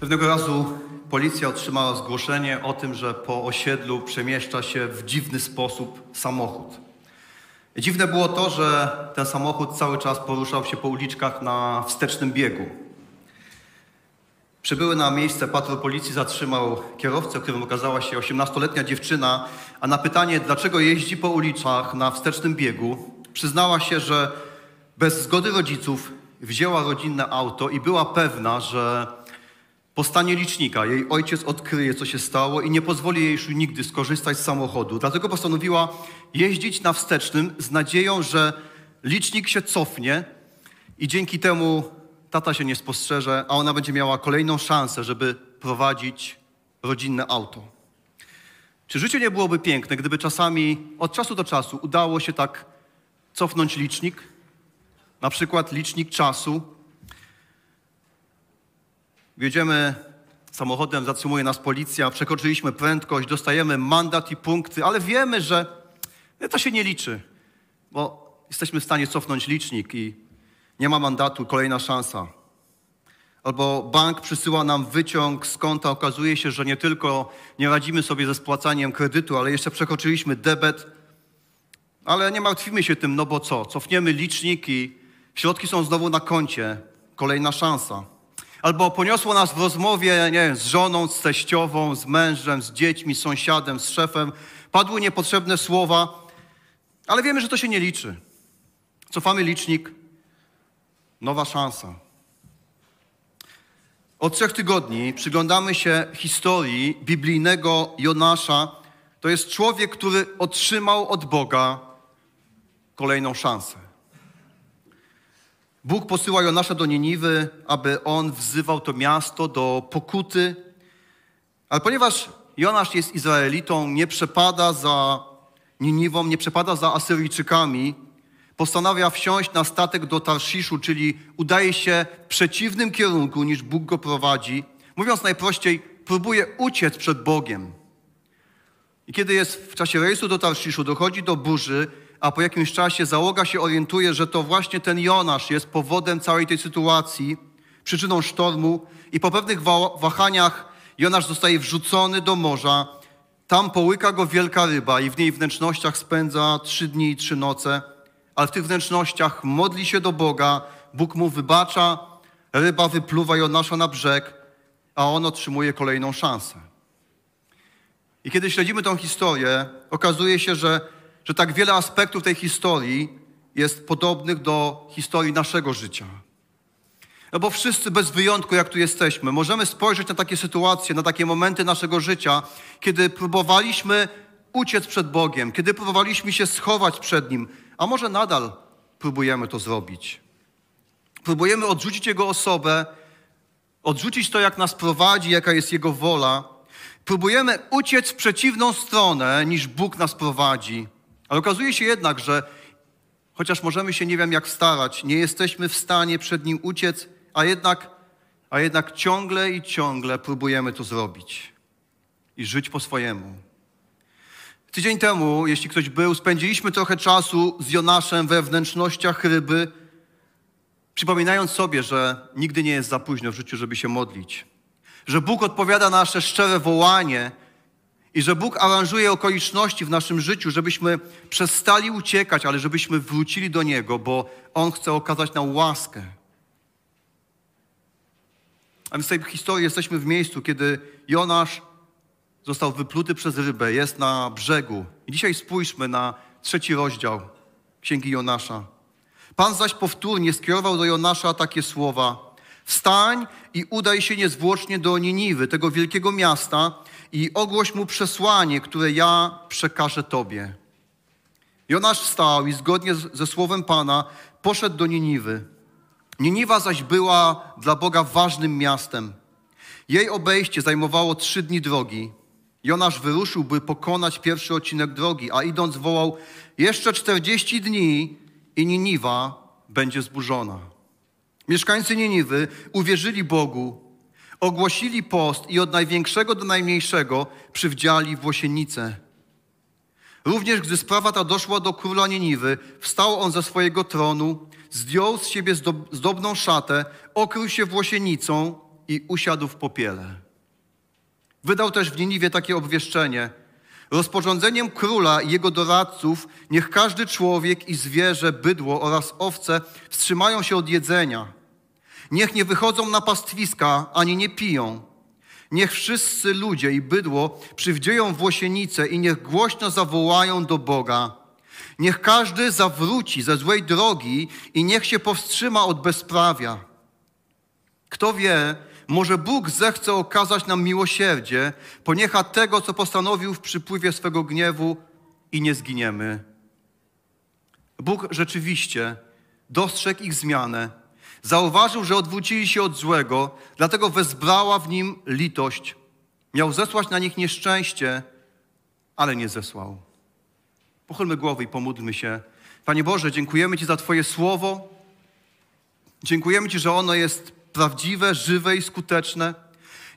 Pewnego razu policja otrzymała zgłoszenie o tym, że po osiedlu przemieszcza się w dziwny sposób samochód. Dziwne było to, że ten samochód cały czas poruszał się po uliczkach na wstecznym biegu. Przybyły na miejsce patrol policji zatrzymał kierowcę, którym okazała się 18-letnia dziewczyna, a na pytanie, dlaczego jeździ po uliczkach na wstecznym biegu, przyznała się, że bez zgody rodziców wzięła rodzinne auto i była pewna, że po stanie licznika jej ojciec odkryje, co się stało i nie pozwoli jej już nigdy skorzystać z samochodu. Dlatego postanowiła jeździć na wstecznym z nadzieją, że licznik się cofnie i dzięki temu tata się nie spostrzeże, a ona będzie miała kolejną szansę, żeby prowadzić rodzinne auto. Czy życie nie byłoby piękne, gdyby czasami od czasu do czasu udało się tak cofnąć licznik? Na przykład licznik czasu. Jedziemy samochodem, zatrzymuje nas policja, przekroczyliśmy prędkość, dostajemy mandat i punkty, ale wiemy, że to się nie liczy, bo jesteśmy w stanie cofnąć licznik i nie ma mandatu, kolejna szansa. Albo bank przysyła nam wyciąg z konta, okazuje się, że nie tylko nie radzimy sobie ze spłacaniem kredytu, ale jeszcze przekroczyliśmy debet. Ale nie martwimy się tym, no bo co? Cofniemy licznik i środki są znowu na koncie. Kolejna szansa. Albo poniosło nas w rozmowie, nie z żoną, z teściową, z mężem, z dziećmi, z sąsiadem, z szefem. Padły niepotrzebne słowa, ale wiemy, że to się nie liczy. Cofamy licznik, nowa szansa. Od trzech tygodni przyglądamy się historii biblijnego Jonasza. To jest człowiek, który otrzymał od Boga kolejną szansę. Bóg posyła Jonasza do Niniwy, aby on wzywał to miasto do pokuty. Ale ponieważ Jonasz jest Izraelitą, nie przepada za Niniwą, nie przepada za Asyryjczykami, postanawia wsiąść na statek do Tarsziszu, czyli udaje się w przeciwnym kierunku niż Bóg go prowadzi. Mówiąc najprościej, próbuje uciec przed Bogiem. I kiedy jest w czasie rejsu do Tarsziszu, dochodzi do burzy, a po jakimś czasie załoga się orientuje, że to właśnie ten Jonasz jest powodem całej tej sytuacji, przyczyną sztormu i po pewnych wahaniach Jonasz zostaje wrzucony do morza. Tam połyka go wielka ryba i w niej wnętrznościach spędza trzy dni i trzy noce ale w tych wnętrznościach modli się do Boga, Bóg mu wybacza, ryba wypluwa Jonasza na brzeg, a on otrzymuje kolejną szansę. I kiedy śledzimy tą historię, okazuje się, że, że tak wiele aspektów tej historii jest podobnych do historii naszego życia. No bo wszyscy bez wyjątku, jak tu jesteśmy, możemy spojrzeć na takie sytuacje, na takie momenty naszego życia, kiedy próbowaliśmy uciec przed Bogiem, kiedy próbowaliśmy się schować przed Nim, a może nadal próbujemy to zrobić. Próbujemy odrzucić Jego osobę, odrzucić to, jak nas prowadzi, jaka jest Jego wola. Próbujemy uciec w przeciwną stronę, niż Bóg nas prowadzi. Ale okazuje się jednak, że chociaż możemy się nie wiem jak starać, nie jesteśmy w stanie przed Nim uciec, a jednak, a jednak ciągle i ciągle próbujemy to zrobić i żyć po swojemu. Tydzień temu, jeśli ktoś był, spędziliśmy trochę czasu z Jonaszem we wnętrznościach ryby, przypominając sobie, że nigdy nie jest za późno w życiu, żeby się modlić. Że Bóg odpowiada na nasze szczere wołanie i że Bóg aranżuje okoliczności w naszym życiu, żebyśmy przestali uciekać, ale żebyśmy wrócili do Niego, bo On chce okazać nam łaskę. A więc w tej historii jesteśmy w miejscu, kiedy Jonasz został wypluty przez rybę, jest na brzegu. I dzisiaj spójrzmy na trzeci rozdział Księgi Jonasza. Pan zaś powtórnie skierował do Jonasza takie słowa. Wstań i udaj się niezwłocznie do Niniwy, tego wielkiego miasta i ogłoś mu przesłanie, które ja przekażę tobie. Jonasz wstał i zgodnie ze słowem Pana poszedł do Niniwy. Niniwa zaś była dla Boga ważnym miastem. Jej obejście zajmowało trzy dni drogi. Jonasz wyruszył, by pokonać pierwszy odcinek drogi, a idąc wołał: Jeszcze 40 dni i Niniwa będzie zburzona. Mieszkańcy Niniwy uwierzyli Bogu, ogłosili post i od największego do najmniejszego przywdziali włosienicę. Również gdy sprawa ta doszła do króla Niniwy, wstał on ze swojego tronu, zdjął z siebie zdobną szatę, okrył się włosienicą i usiadł w popiele. Wydał też w Niniwie takie obwieszczenie. Rozporządzeniem króla i jego doradców niech każdy człowiek i zwierzę, bydło oraz owce wstrzymają się od jedzenia. Niech nie wychodzą na pastwiska, ani nie piją. Niech wszyscy ludzie i bydło przywdzieją włosienicę i niech głośno zawołają do Boga. Niech każdy zawróci ze złej drogi i niech się powstrzyma od bezprawia. Kto wie, może Bóg zechce okazać nam miłosierdzie, poniecha tego, co postanowił w przypływie swego gniewu i nie zginiemy. Bóg rzeczywiście dostrzegł ich zmianę, zauważył, że odwrócili się od złego, dlatego wezbrała w nim litość. Miał zesłać na nich nieszczęście, ale nie zesłał. Pochylmy głowy i pomódlmy się. Panie Boże, dziękujemy Ci za Twoje słowo. Dziękujemy Ci, że ono jest prawdziwe, żywe i skuteczne.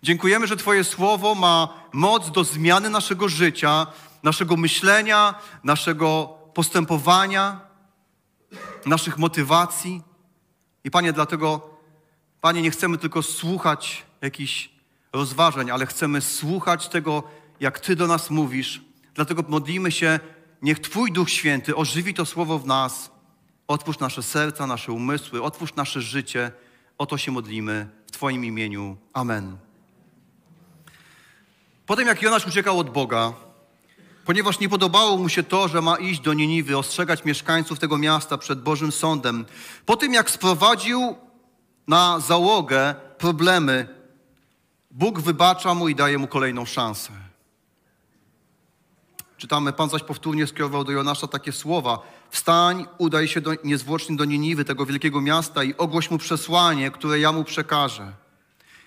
Dziękujemy, że Twoje słowo ma moc do zmiany naszego życia, naszego myślenia, naszego postępowania, naszych motywacji. I Panie, dlatego, Panie, nie chcemy tylko słuchać jakichś rozważań, ale chcemy słuchać tego, jak Ty do nas mówisz. Dlatego modlimy się, niech Twój Duch Święty ożywi to słowo w nas. Otwórz nasze serca, nasze umysły, otwórz nasze życie. O to się modlimy w Twoim imieniu. Amen. Potem jak Jonasz uciekał od Boga, ponieważ nie podobało mu się to, że ma iść do Niniwy, ostrzegać mieszkańców tego miasta przed Bożym Sądem, po tym jak sprowadził na załogę problemy, Bóg wybacza mu i daje mu kolejną szansę. Czytamy, Pan zaś powtórnie skierował do Jonasza takie słowa. Wstań, udaj się do, niezwłocznie do Niniwy, tego wielkiego miasta i ogłoś mu przesłanie, które ja mu przekażę.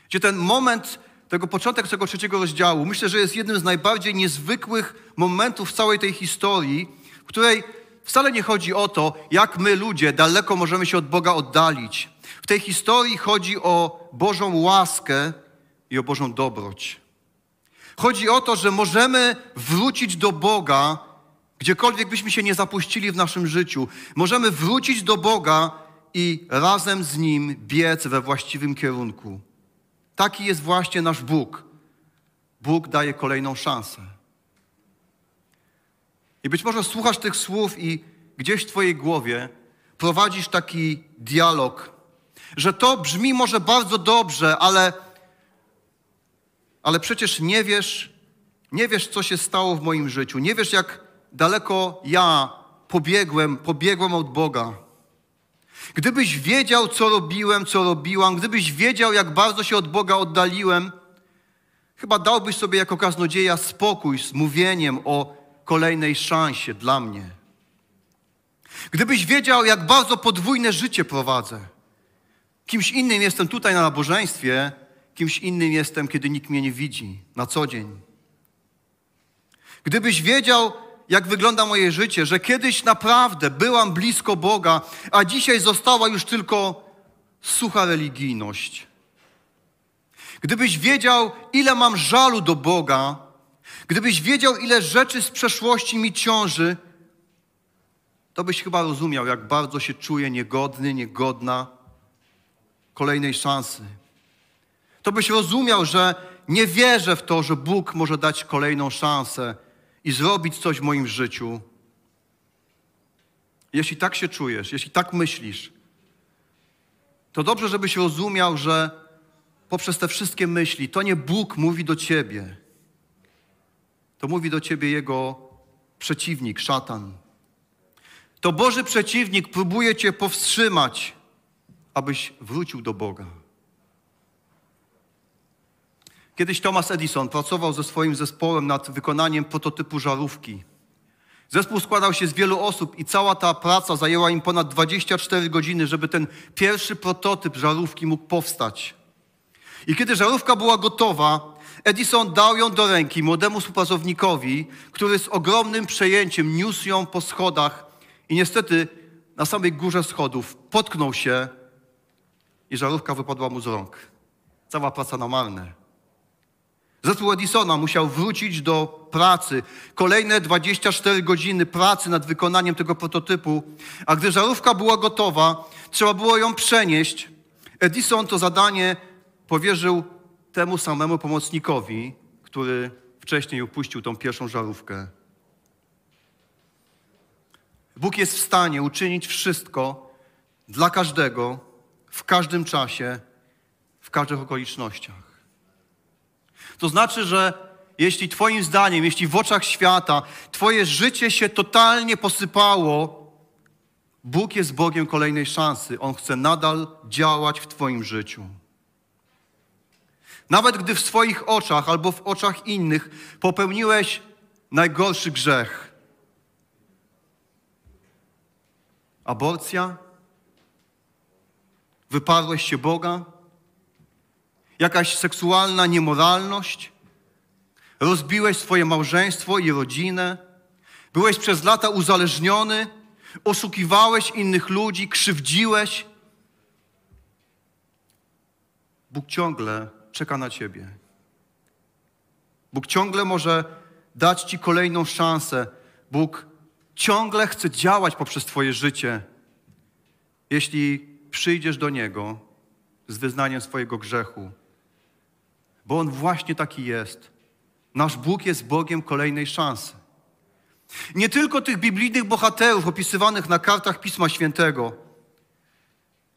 Gdzie ten moment, tego początek tego trzeciego rozdziału, myślę, że jest jednym z najbardziej niezwykłych momentów w całej tej historii, w której wcale nie chodzi o to, jak my ludzie daleko możemy się od Boga oddalić. W tej historii chodzi o Bożą łaskę i o Bożą dobroć. Chodzi o to, że możemy wrócić do Boga, gdziekolwiek byśmy się nie zapuścili w naszym życiu. Możemy wrócić do Boga i razem z Nim biec we właściwym kierunku. Taki jest właśnie nasz Bóg. Bóg daje kolejną szansę. I być może słuchasz tych słów i gdzieś w Twojej głowie prowadzisz taki dialog, że to brzmi może bardzo dobrze, ale ale przecież nie wiesz, nie wiesz, co się stało w moim życiu. Nie wiesz, jak daleko ja pobiegłem, pobiegłem od Boga. Gdybyś wiedział, co robiłem, co robiłam, gdybyś wiedział, jak bardzo się od Boga oddaliłem, chyba dałbyś sobie jako kaznodzieja spokój z mówieniem o kolejnej szansie dla mnie. Gdybyś wiedział, jak bardzo podwójne życie prowadzę, kimś innym jestem tutaj na nabożeństwie, Kimś innym jestem, kiedy nikt mnie nie widzi na co dzień. Gdybyś wiedział, jak wygląda moje życie, że kiedyś naprawdę byłam blisko Boga, a dzisiaj została już tylko sucha religijność. Gdybyś wiedział, ile mam żalu do Boga, gdybyś wiedział, ile rzeczy z przeszłości mi ciąży, to byś chyba rozumiał, jak bardzo się czuję niegodny, niegodna kolejnej szansy to byś rozumiał, że nie wierzę w to, że Bóg może dać kolejną szansę i zrobić coś w moim życiu. Jeśli tak się czujesz, jeśli tak myślisz, to dobrze, żebyś rozumiał, że poprzez te wszystkie myśli to nie Bóg mówi do ciebie. To mówi do ciebie jego przeciwnik, szatan. To Boży przeciwnik próbuje cię powstrzymać, abyś wrócił do Boga. Kiedyś Thomas Edison pracował ze swoim zespołem nad wykonaniem prototypu żarówki. Zespół składał się z wielu osób i cała ta praca zajęła im ponad 24 godziny, żeby ten pierwszy prototyp żarówki mógł powstać. I kiedy żarówka była gotowa, Edison dał ją do ręki młodemu współpracownikowi, który z ogromnym przejęciem niósł ją po schodach i niestety na samej górze schodów potknął się i żarówka wypadła mu z rąk. Cała praca na marne. Zespół Edisona musiał wrócić do pracy. Kolejne 24 godziny pracy nad wykonaniem tego prototypu, a gdy żarówka była gotowa, trzeba było ją przenieść. Edison to zadanie powierzył temu samemu pomocnikowi, który wcześniej upuścił tą pierwszą żarówkę. Bóg jest w stanie uczynić wszystko dla każdego, w każdym czasie, w każdych okolicznościach. To znaczy, że jeśli Twoim zdaniem, jeśli w oczach świata Twoje życie się totalnie posypało, Bóg jest Bogiem kolejnej szansy. On chce nadal działać w Twoim życiu. Nawet gdy w swoich oczach albo w oczach innych popełniłeś najgorszy grzech. Aborcja? Wyparłeś się Boga? Jakaś seksualna niemoralność? Rozbiłeś swoje małżeństwo i rodzinę? Byłeś przez lata uzależniony? Oszukiwałeś innych ludzi? Krzywdziłeś? Bóg ciągle czeka na ciebie. Bóg ciągle może dać ci kolejną szansę. Bóg ciągle chce działać poprzez twoje życie, jeśli przyjdziesz do Niego z wyznaniem swojego grzechu. Bo On właśnie taki jest. Nasz Bóg jest Bogiem kolejnej szansy. Nie tylko tych biblijnych bohaterów opisywanych na kartach Pisma Świętego,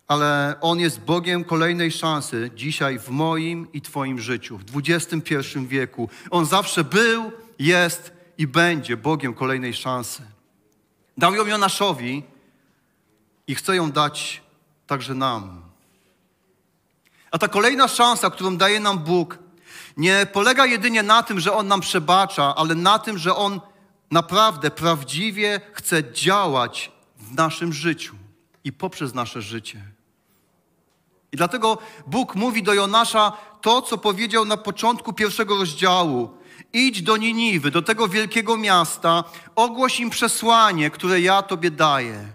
ale On jest Bogiem kolejnej szansy dzisiaj w moim i Twoim życiu, w XXI wieku. On zawsze był, jest i będzie Bogiem kolejnej szansy. Dał ją Jonaszowi i chce ją dać także nam. A ta kolejna szansa, którą daje nam Bóg, nie polega jedynie na tym, że On nam przebacza, ale na tym, że On naprawdę, prawdziwie chce działać w naszym życiu i poprzez nasze życie. I dlatego Bóg mówi do Jonasza to, co powiedział na początku pierwszego rozdziału. Idź do Niniwy, do tego wielkiego miasta, ogłoś im przesłanie, które ja Tobie daję.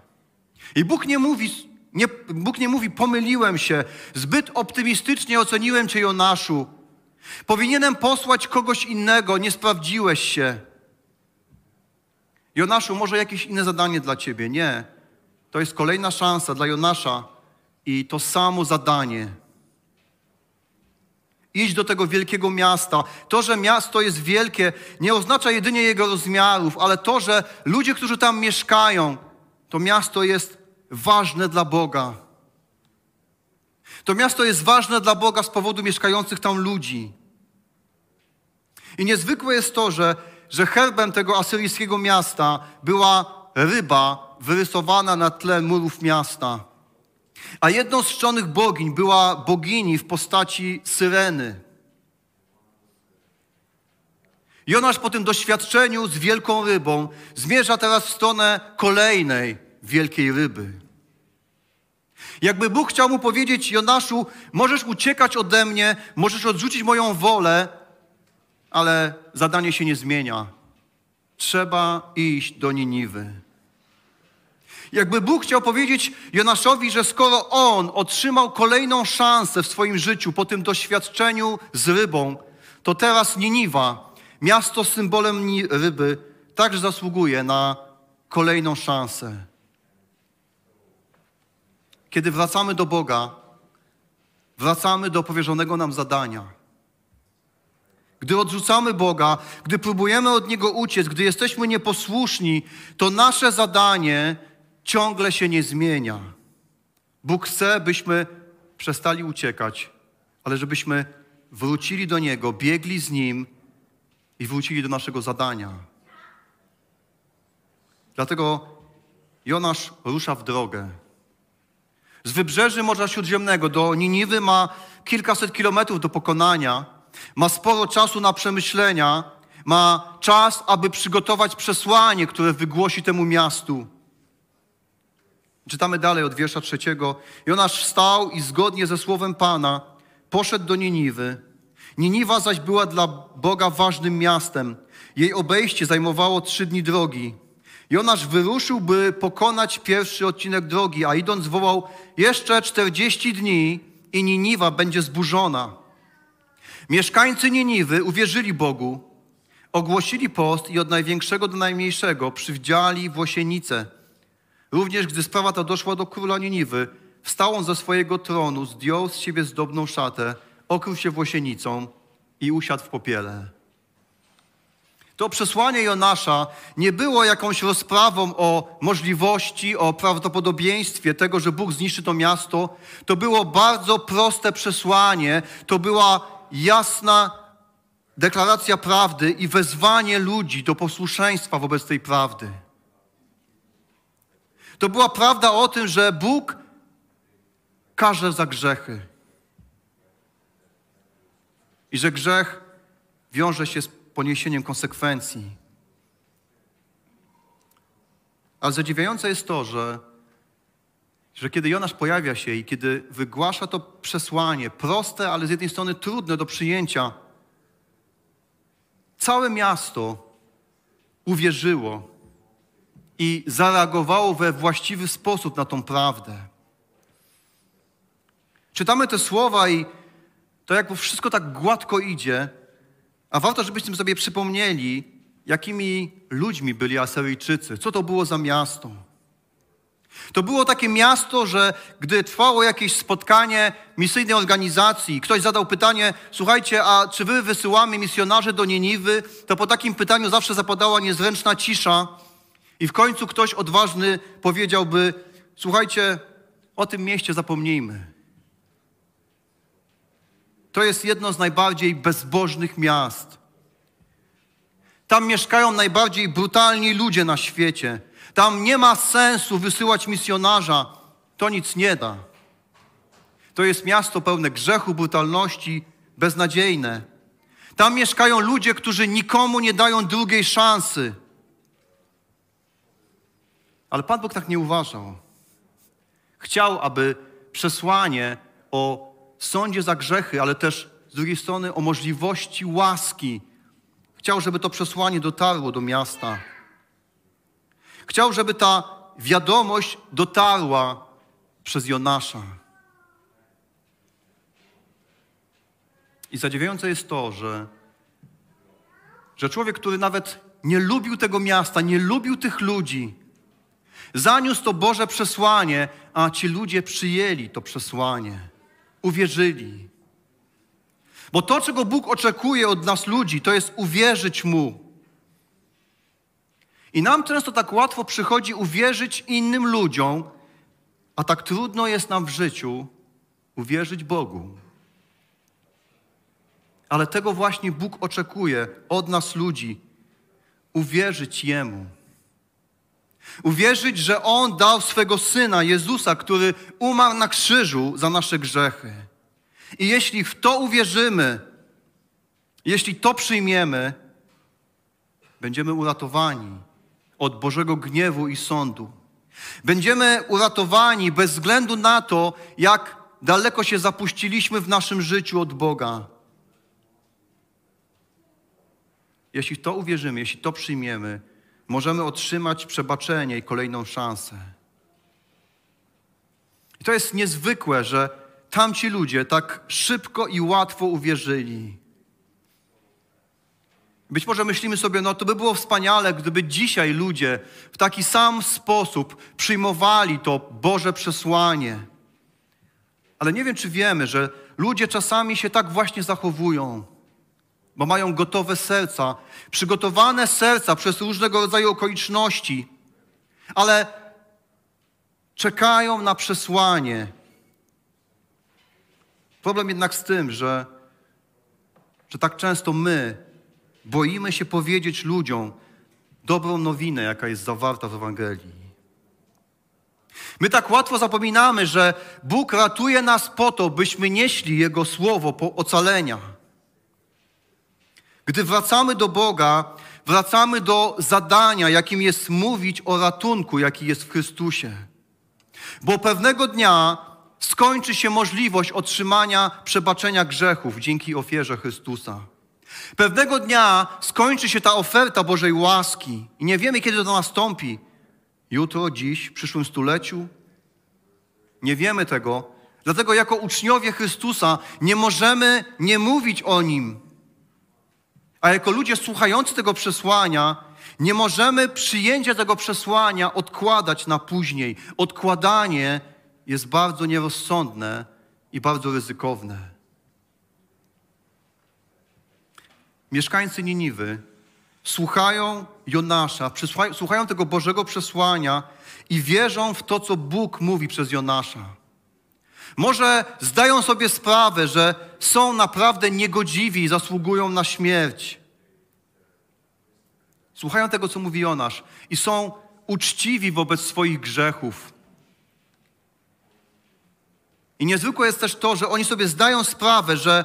I Bóg nie mówi, nie, Bóg nie mówi, pomyliłem się, zbyt optymistycznie oceniłem Cię, Jonaszu. Powinienem posłać kogoś innego, nie sprawdziłeś się. Jonaszu, może jakieś inne zadanie dla Ciebie? Nie. To jest kolejna szansa dla Jonasza i to samo zadanie. Idź do tego wielkiego miasta. To, że miasto jest wielkie, nie oznacza jedynie jego rozmiarów, ale to, że ludzie, którzy tam mieszkają, to miasto jest ważne dla Boga. To miasto jest ważne dla Boga z powodu mieszkających tam ludzi. I niezwykłe jest to, że, że herbem tego asyryjskiego miasta była ryba wyrysowana na tle murów miasta. A jedną z czczonych bogiń była bogini w postaci syreny. Jonasz po tym doświadczeniu z wielką rybą zmierza teraz w stronę kolejnej wielkiej ryby. Jakby Bóg chciał mu powiedzieć, Jonaszu, możesz uciekać ode mnie, możesz odrzucić moją wolę, ale zadanie się nie zmienia. Trzeba iść do Niniwy. Jakby Bóg chciał powiedzieć Jonaszowi, że skoro on otrzymał kolejną szansę w swoim życiu po tym doświadczeniu z rybą, to teraz Niniwa, miasto symbolem ryby, także zasługuje na kolejną szansę. Kiedy wracamy do Boga, wracamy do powierzonego nam zadania. Gdy odrzucamy Boga, gdy próbujemy od Niego uciec, gdy jesteśmy nieposłuszni, to nasze zadanie ciągle się nie zmienia. Bóg chce, byśmy przestali uciekać, ale żebyśmy wrócili do Niego, biegli z Nim i wrócili do naszego zadania. Dlatego Jonasz rusza w drogę. Z wybrzeży Morza Śródziemnego do Niniwy ma kilkaset kilometrów do pokonania, ma sporo czasu na przemyślenia, ma czas, aby przygotować przesłanie, które wygłosi temu miastu. Czytamy dalej od wiersza trzeciego. Jonasz wstał i zgodnie ze słowem Pana poszedł do Niniwy. Niniwa zaś była dla Boga ważnym miastem. Jej obejście zajmowało trzy dni drogi. Jonasz wyruszył, by pokonać pierwszy odcinek drogi, a idąc wołał jeszcze czterdzieści dni i Niniwa będzie zburzona. Mieszkańcy Niniwy uwierzyli Bogu, ogłosili post i od największego do najmniejszego przywdziali włosienicę – Również gdy sprawa ta doszła do króla Niniwy, wstał on ze swojego tronu, zdjął z siebie zdobną szatę, okrył się włosienicą i usiadł w popiele. To przesłanie Jonasza nie było jakąś rozprawą o możliwości, o prawdopodobieństwie tego, że Bóg zniszczy to miasto. To było bardzo proste przesłanie, to była jasna deklaracja prawdy i wezwanie ludzi do posłuszeństwa wobec tej prawdy. To była prawda o tym, że Bóg karze za grzechy. I że grzech wiąże się z poniesieniem konsekwencji. Ale zadziwiające jest to, że, że kiedy Jonasz pojawia się i kiedy wygłasza to przesłanie, proste, ale z jednej strony trudne do przyjęcia, całe miasto uwierzyło i zareagowało we właściwy sposób na tą prawdę. Czytamy te słowa i to jak wszystko tak gładko idzie, a warto, żebyśmy sobie przypomnieli, jakimi ludźmi byli Asyryjczycy, co to było za miasto. To było takie miasto, że gdy trwało jakieś spotkanie misyjnej organizacji, ktoś zadał pytanie, słuchajcie, a czy wy wysyłamy misjonarzy do Nieniwy, to po takim pytaniu zawsze zapadała niezręczna cisza i w końcu ktoś odważny powiedziałby, słuchajcie, o tym mieście zapomnijmy. To jest jedno z najbardziej bezbożnych miast. Tam mieszkają najbardziej brutalni ludzie na świecie. Tam nie ma sensu wysyłać misjonarza. To nic nie da. To jest miasto pełne grzechu, brutalności, beznadziejne. Tam mieszkają ludzie, którzy nikomu nie dają drugiej szansy. Ale Pan Bóg tak nie uważał. Chciał, aby przesłanie o sądzie za grzechy, ale też z drugiej strony o możliwości łaski. Chciał, żeby to przesłanie dotarło do miasta. Chciał, żeby ta wiadomość dotarła przez Jonasza. I zadziwiające jest to, że, że człowiek, który nawet nie lubił tego miasta, nie lubił tych ludzi, zaniósł to Boże przesłanie, a ci ludzie przyjęli to przesłanie uwierzyli. Bo to, czego Bóg oczekuje od nas ludzi, to jest uwierzyć Mu. I nam często tak łatwo przychodzi uwierzyć innym ludziom, a tak trudno jest nam w życiu uwierzyć Bogu. Ale tego właśnie Bóg oczekuje od nas ludzi uwierzyć Jemu. Uwierzyć, że On dał swego Syna, Jezusa, który umarł na krzyżu za nasze grzechy. I jeśli w to uwierzymy, jeśli to przyjmiemy, będziemy uratowani od Bożego gniewu i sądu. Będziemy uratowani bez względu na to, jak daleko się zapuściliśmy w naszym życiu od Boga. Jeśli to uwierzymy, jeśli to przyjmiemy, możemy otrzymać przebaczenie i kolejną szansę. I to jest niezwykłe, że tamci ludzie tak szybko i łatwo uwierzyli. Być może myślimy sobie, no to by było wspaniale, gdyby dzisiaj ludzie w taki sam sposób przyjmowali to Boże przesłanie. Ale nie wiem, czy wiemy, że ludzie czasami się tak właśnie zachowują bo mają gotowe serca, przygotowane serca przez różnego rodzaju okoliczności, ale czekają na przesłanie. Problem jednak z tym, że, że tak często my boimy się powiedzieć ludziom dobrą nowinę, jaka jest zawarta w Ewangelii. My tak łatwo zapominamy, że Bóg ratuje nas po to, byśmy nieśli Jego słowo po ocalenia. Gdy wracamy do Boga, wracamy do zadania, jakim jest mówić o ratunku, jaki jest w Chrystusie. Bo pewnego dnia skończy się możliwość otrzymania przebaczenia grzechów dzięki ofierze Chrystusa. Pewnego dnia skończy się ta oferta Bożej łaski i nie wiemy, kiedy to nastąpi. Jutro, dziś, w przyszłym stuleciu? Nie wiemy tego. Dlatego jako uczniowie Chrystusa nie możemy nie mówić o Nim, a jako ludzie słuchający tego przesłania, nie możemy przyjęcia tego przesłania odkładać na później. Odkładanie jest bardzo nierozsądne i bardzo ryzykowne. Mieszkańcy Niniwy słuchają Jonasza, słuchają tego Bożego przesłania i wierzą w to, co Bóg mówi przez Jonasza. Może zdają sobie sprawę, że są naprawdę niegodziwi i zasługują na śmierć. Słuchają tego, co mówi Jonasz i są uczciwi wobec swoich grzechów. I niezwykłe jest też to, że oni sobie zdają sprawę, że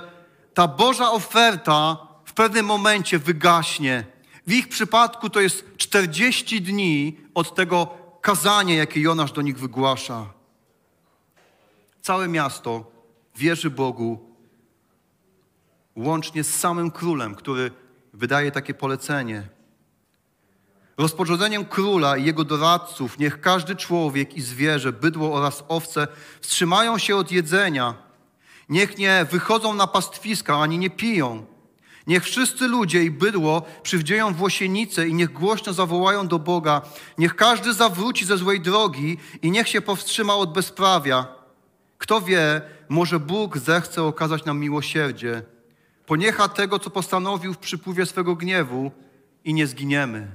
ta Boża oferta w pewnym momencie wygaśnie. W ich przypadku to jest 40 dni od tego kazania, jakie Jonasz do nich wygłasza. Całe miasto wierzy Bogu, łącznie z samym królem, który wydaje takie polecenie. Rozporządzeniem króla i jego doradców niech każdy człowiek i zwierzę, bydło oraz owce wstrzymają się od jedzenia. Niech nie wychodzą na pastwiska ani nie piją. Niech wszyscy ludzie i bydło przywdzieją włosienice i niech głośno zawołają do Boga. Niech każdy zawróci ze złej drogi i niech się powstrzyma od bezprawia. Kto wie, może Bóg zechce okazać nam miłosierdzie. Poniecha tego, co postanowił w przypływie swego gniewu i nie zginiemy.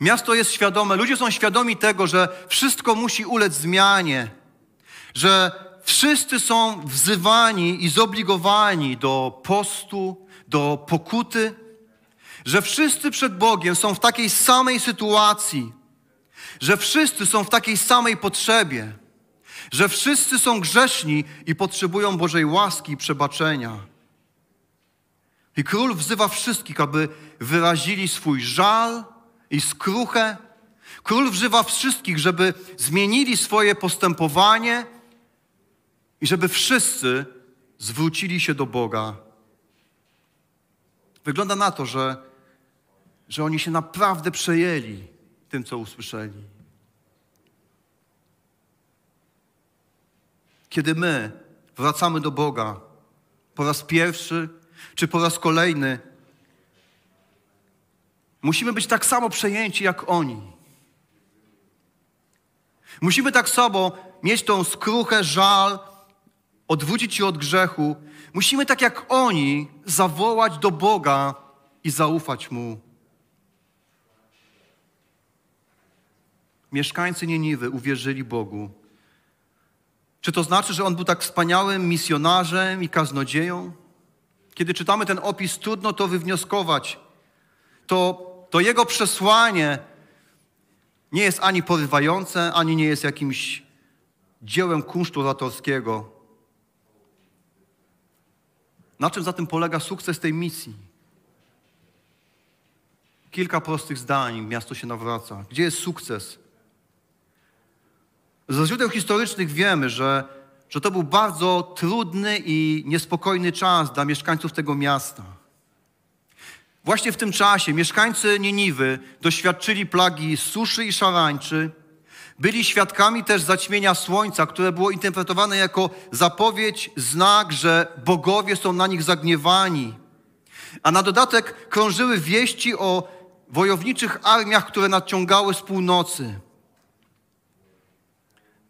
Miasto jest świadome, ludzie są świadomi tego, że wszystko musi ulec zmianie, że wszyscy są wzywani i zobligowani do postu, do pokuty, że wszyscy przed Bogiem są w takiej samej sytuacji, że wszyscy są w takiej samej potrzebie, że wszyscy są grzeszni i potrzebują Bożej łaski i przebaczenia. I król wzywa wszystkich, aby wyrazili swój żal i skruchę. Król wzywa wszystkich, żeby zmienili swoje postępowanie i żeby wszyscy zwrócili się do Boga. Wygląda na to, że, że oni się naprawdę przejęli tym, co usłyszeli. Kiedy my wracamy do Boga po raz pierwszy czy po raz kolejny, musimy być tak samo przejęci jak oni. Musimy tak samo mieć tą skruchę, żal, odwrócić się od grzechu. Musimy tak jak oni zawołać do Boga i zaufać Mu. Mieszkańcy Nieniwy uwierzyli Bogu. Czy to znaczy, że on był tak wspaniałym misjonarzem i kaznodzieją? Kiedy czytamy ten opis, trudno to wywnioskować. To, to jego przesłanie nie jest ani porywające, ani nie jest jakimś dziełem kunsztu oratorskiego. Na czym zatem polega sukces tej misji? Kilka prostych zdań, miasto się nawraca. Gdzie jest sukces? Ze źródeł historycznych wiemy, że, że to był bardzo trudny i niespokojny czas dla mieszkańców tego miasta. Właśnie w tym czasie mieszkańcy Niniwy doświadczyli plagi suszy i szarańczy, byli świadkami też zaćmienia słońca, które było interpretowane jako zapowiedź, znak, że bogowie są na nich zagniewani. A na dodatek krążyły wieści o wojowniczych armiach, które nadciągały z północy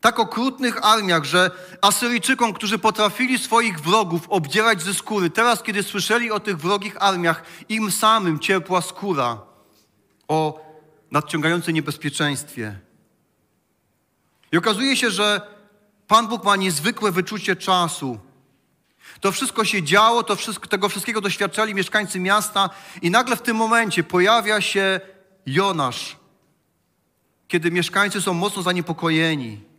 tak okrutnych armiach, że Asyryjczykom, którzy potrafili swoich wrogów obdzierać ze skóry, teraz kiedy słyszeli o tych wrogich armiach, im samym ciepła skóra o nadciągającym niebezpieczeństwie. I okazuje się, że Pan Bóg ma niezwykłe wyczucie czasu. To wszystko się działo, to wszystko, tego wszystkiego doświadczali mieszkańcy miasta i nagle w tym momencie pojawia się Jonasz, kiedy mieszkańcy są mocno zaniepokojeni.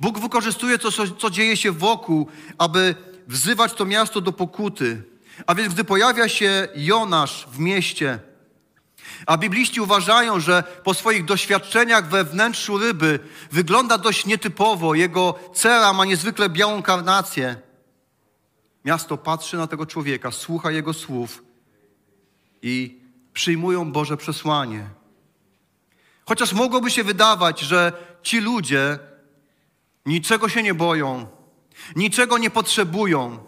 Bóg wykorzystuje to, co dzieje się wokół, aby wzywać to miasto do pokuty. A więc gdy pojawia się Jonasz w mieście, a bibliści uważają, że po swoich doświadczeniach we wnętrzu ryby wygląda dość nietypowo, jego cera ma niezwykle białą karnację. Miasto patrzy na tego człowieka, słucha jego słów i przyjmują Boże przesłanie. Chociaż mogłoby się wydawać, że ci ludzie Niczego się nie boją, niczego nie potrzebują.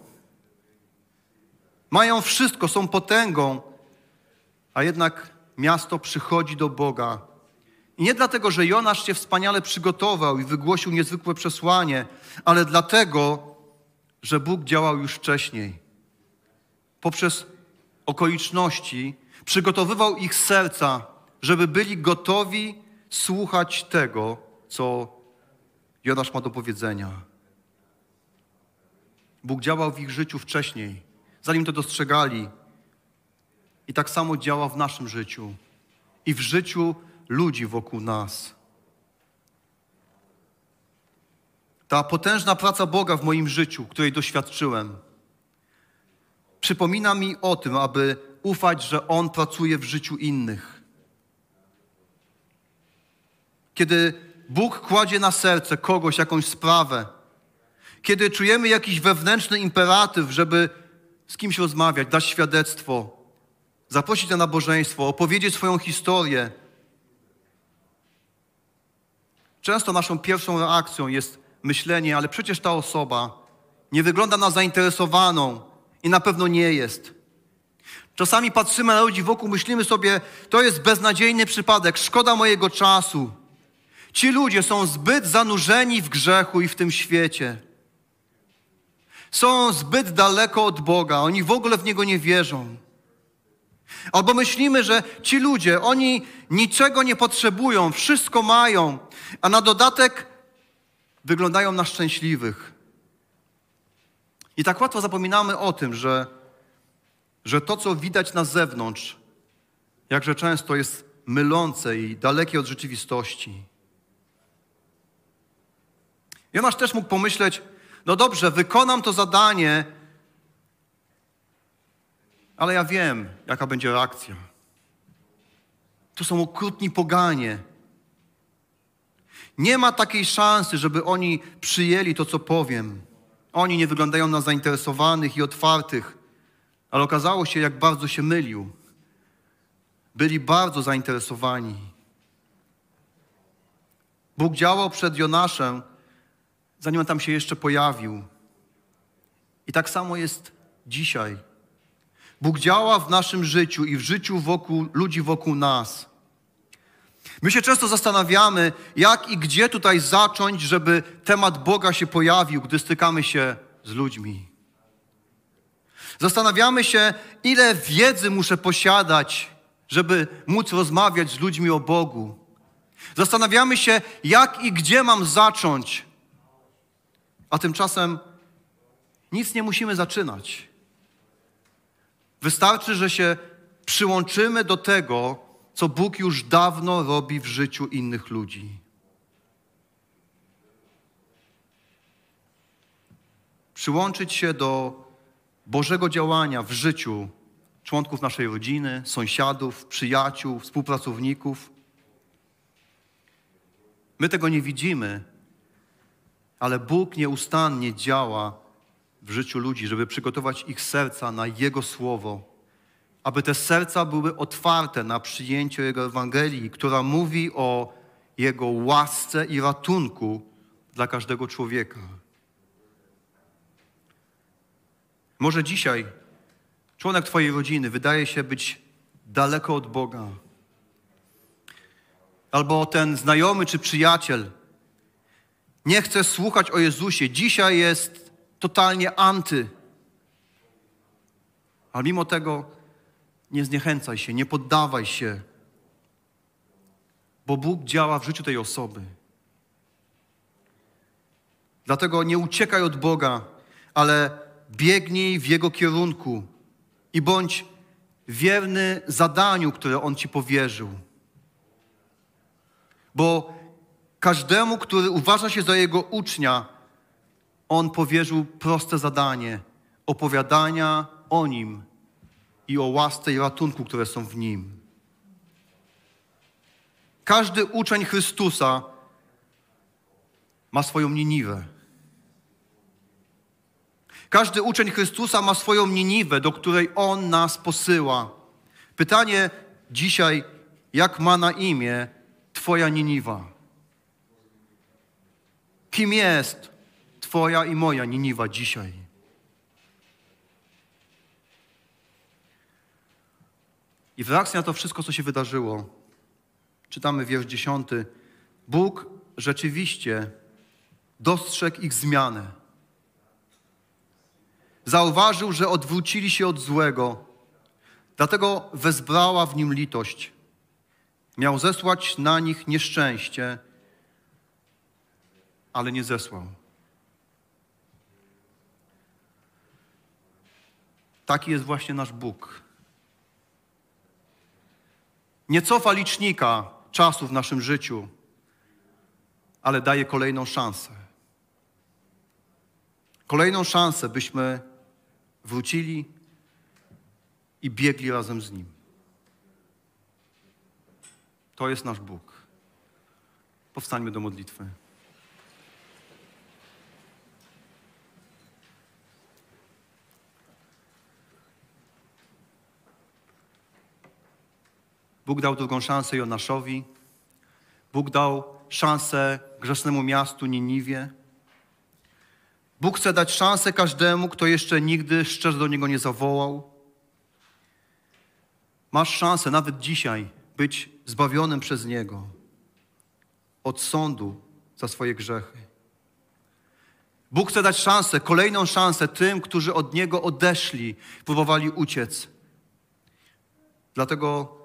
Mają wszystko, są potęgą, a jednak miasto przychodzi do Boga. I nie dlatego, że Jonasz się wspaniale przygotował i wygłosił niezwykłe przesłanie, ale dlatego, że Bóg działał już wcześniej. poprzez okoliczności przygotowywał ich serca, żeby byli gotowi słuchać tego, co Jonasz ma do powiedzenia. Bóg działał w ich życiu wcześniej, zanim to dostrzegali. I tak samo działa w naszym życiu i w życiu ludzi wokół nas. Ta potężna praca Boga w moim życiu, której doświadczyłem, przypomina mi o tym, aby ufać, że On pracuje w życiu innych. Kiedy Bóg kładzie na serce kogoś jakąś sprawę, kiedy czujemy jakiś wewnętrzny imperatyw, żeby z kimś rozmawiać, dać świadectwo, zaprosić na nabożeństwo, opowiedzieć swoją historię. Często naszą pierwszą reakcją jest myślenie, ale przecież ta osoba nie wygląda na zainteresowaną i na pewno nie jest. Czasami patrzymy na ludzi wokół, myślimy sobie, to jest beznadziejny przypadek, szkoda mojego czasu. Ci ludzie są zbyt zanurzeni w grzechu i w tym świecie. Są zbyt daleko od Boga, oni w ogóle w Niego nie wierzą. Albo myślimy, że ci ludzie, oni niczego nie potrzebują, wszystko mają, a na dodatek wyglądają na szczęśliwych. I tak łatwo zapominamy o tym, że, że to, co widać na zewnątrz, jakże często jest mylące i dalekie od rzeczywistości. Jonasz też mógł pomyśleć, no dobrze, wykonam to zadanie, ale ja wiem, jaka będzie reakcja. To są okrutni poganie. Nie ma takiej szansy, żeby oni przyjęli to, co powiem. Oni nie wyglądają na zainteresowanych i otwartych, ale okazało się, jak bardzo się mylił. Byli bardzo zainteresowani. Bóg działał przed Jonaszem, zanim on tam się jeszcze pojawił. I tak samo jest dzisiaj. Bóg działa w naszym życiu i w życiu wokół, ludzi wokół nas. My się często zastanawiamy, jak i gdzie tutaj zacząć, żeby temat Boga się pojawił, gdy stykamy się z ludźmi. Zastanawiamy się, ile wiedzy muszę posiadać, żeby móc rozmawiać z ludźmi o Bogu. Zastanawiamy się, jak i gdzie mam zacząć, a tymczasem nic nie musimy zaczynać. Wystarczy, że się przyłączymy do tego, co Bóg już dawno robi w życiu innych ludzi. Przyłączyć się do Bożego działania w życiu członków naszej rodziny, sąsiadów, przyjaciół, współpracowników. My tego nie widzimy, ale Bóg nieustannie działa w życiu ludzi, żeby przygotować ich serca na Jego słowo, aby te serca były otwarte na przyjęcie Jego Ewangelii, która mówi o Jego łasce i ratunku dla każdego człowieka. Może dzisiaj członek Twojej rodziny wydaje się być daleko od Boga. Albo ten znajomy czy przyjaciel nie chce słuchać o Jezusie. Dzisiaj jest totalnie anty. Ale mimo tego nie zniechęcaj się, nie poddawaj się, bo Bóg działa w życiu tej osoby. Dlatego nie uciekaj od Boga, ale biegnij w Jego kierunku i bądź wierny zadaniu, które On Ci powierzył. Bo każdemu, który uważa się za Jego ucznia, On powierzył proste zadanie opowiadania o Nim i o łasce i ratunku, które są w Nim. Każdy uczeń Chrystusa ma swoją Niniwę. Każdy uczeń Chrystusa ma swoją Niniwę, do której On nas posyła. Pytanie dzisiaj, jak ma na imię Twoja Niniwa? Kim jest Twoja i moja Niniwa dzisiaj? I w reakcji na to wszystko, co się wydarzyło, czytamy wiersz dziesiąty, Bóg rzeczywiście dostrzegł ich zmianę. Zauważył, że odwrócili się od złego, dlatego wezbrała w nim litość. Miał zesłać na nich nieszczęście, ale nie zesłał. Taki jest właśnie nasz Bóg. Nie cofa licznika czasu w naszym życiu, ale daje kolejną szansę. Kolejną szansę, byśmy wrócili i biegli razem z Nim. To jest nasz Bóg. Powstańmy do modlitwy. Bóg dał drugą szansę Jonaszowi. Bóg dał szansę grzesznemu miastu Niniwie. Bóg chce dać szansę każdemu, kto jeszcze nigdy szczerze do Niego nie zawołał. Masz szansę nawet dzisiaj być zbawionym przez Niego od sądu za swoje grzechy. Bóg chce dać szansę, kolejną szansę tym, którzy od Niego odeszli, próbowali uciec. Dlatego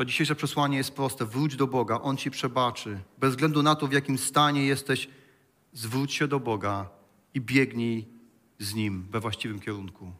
to dzisiejsze przesłanie jest proste. Wróć do Boga, On ci przebaczy. Bez względu na to, w jakim stanie jesteś, zwróć się do Boga i biegnij z Nim we właściwym kierunku.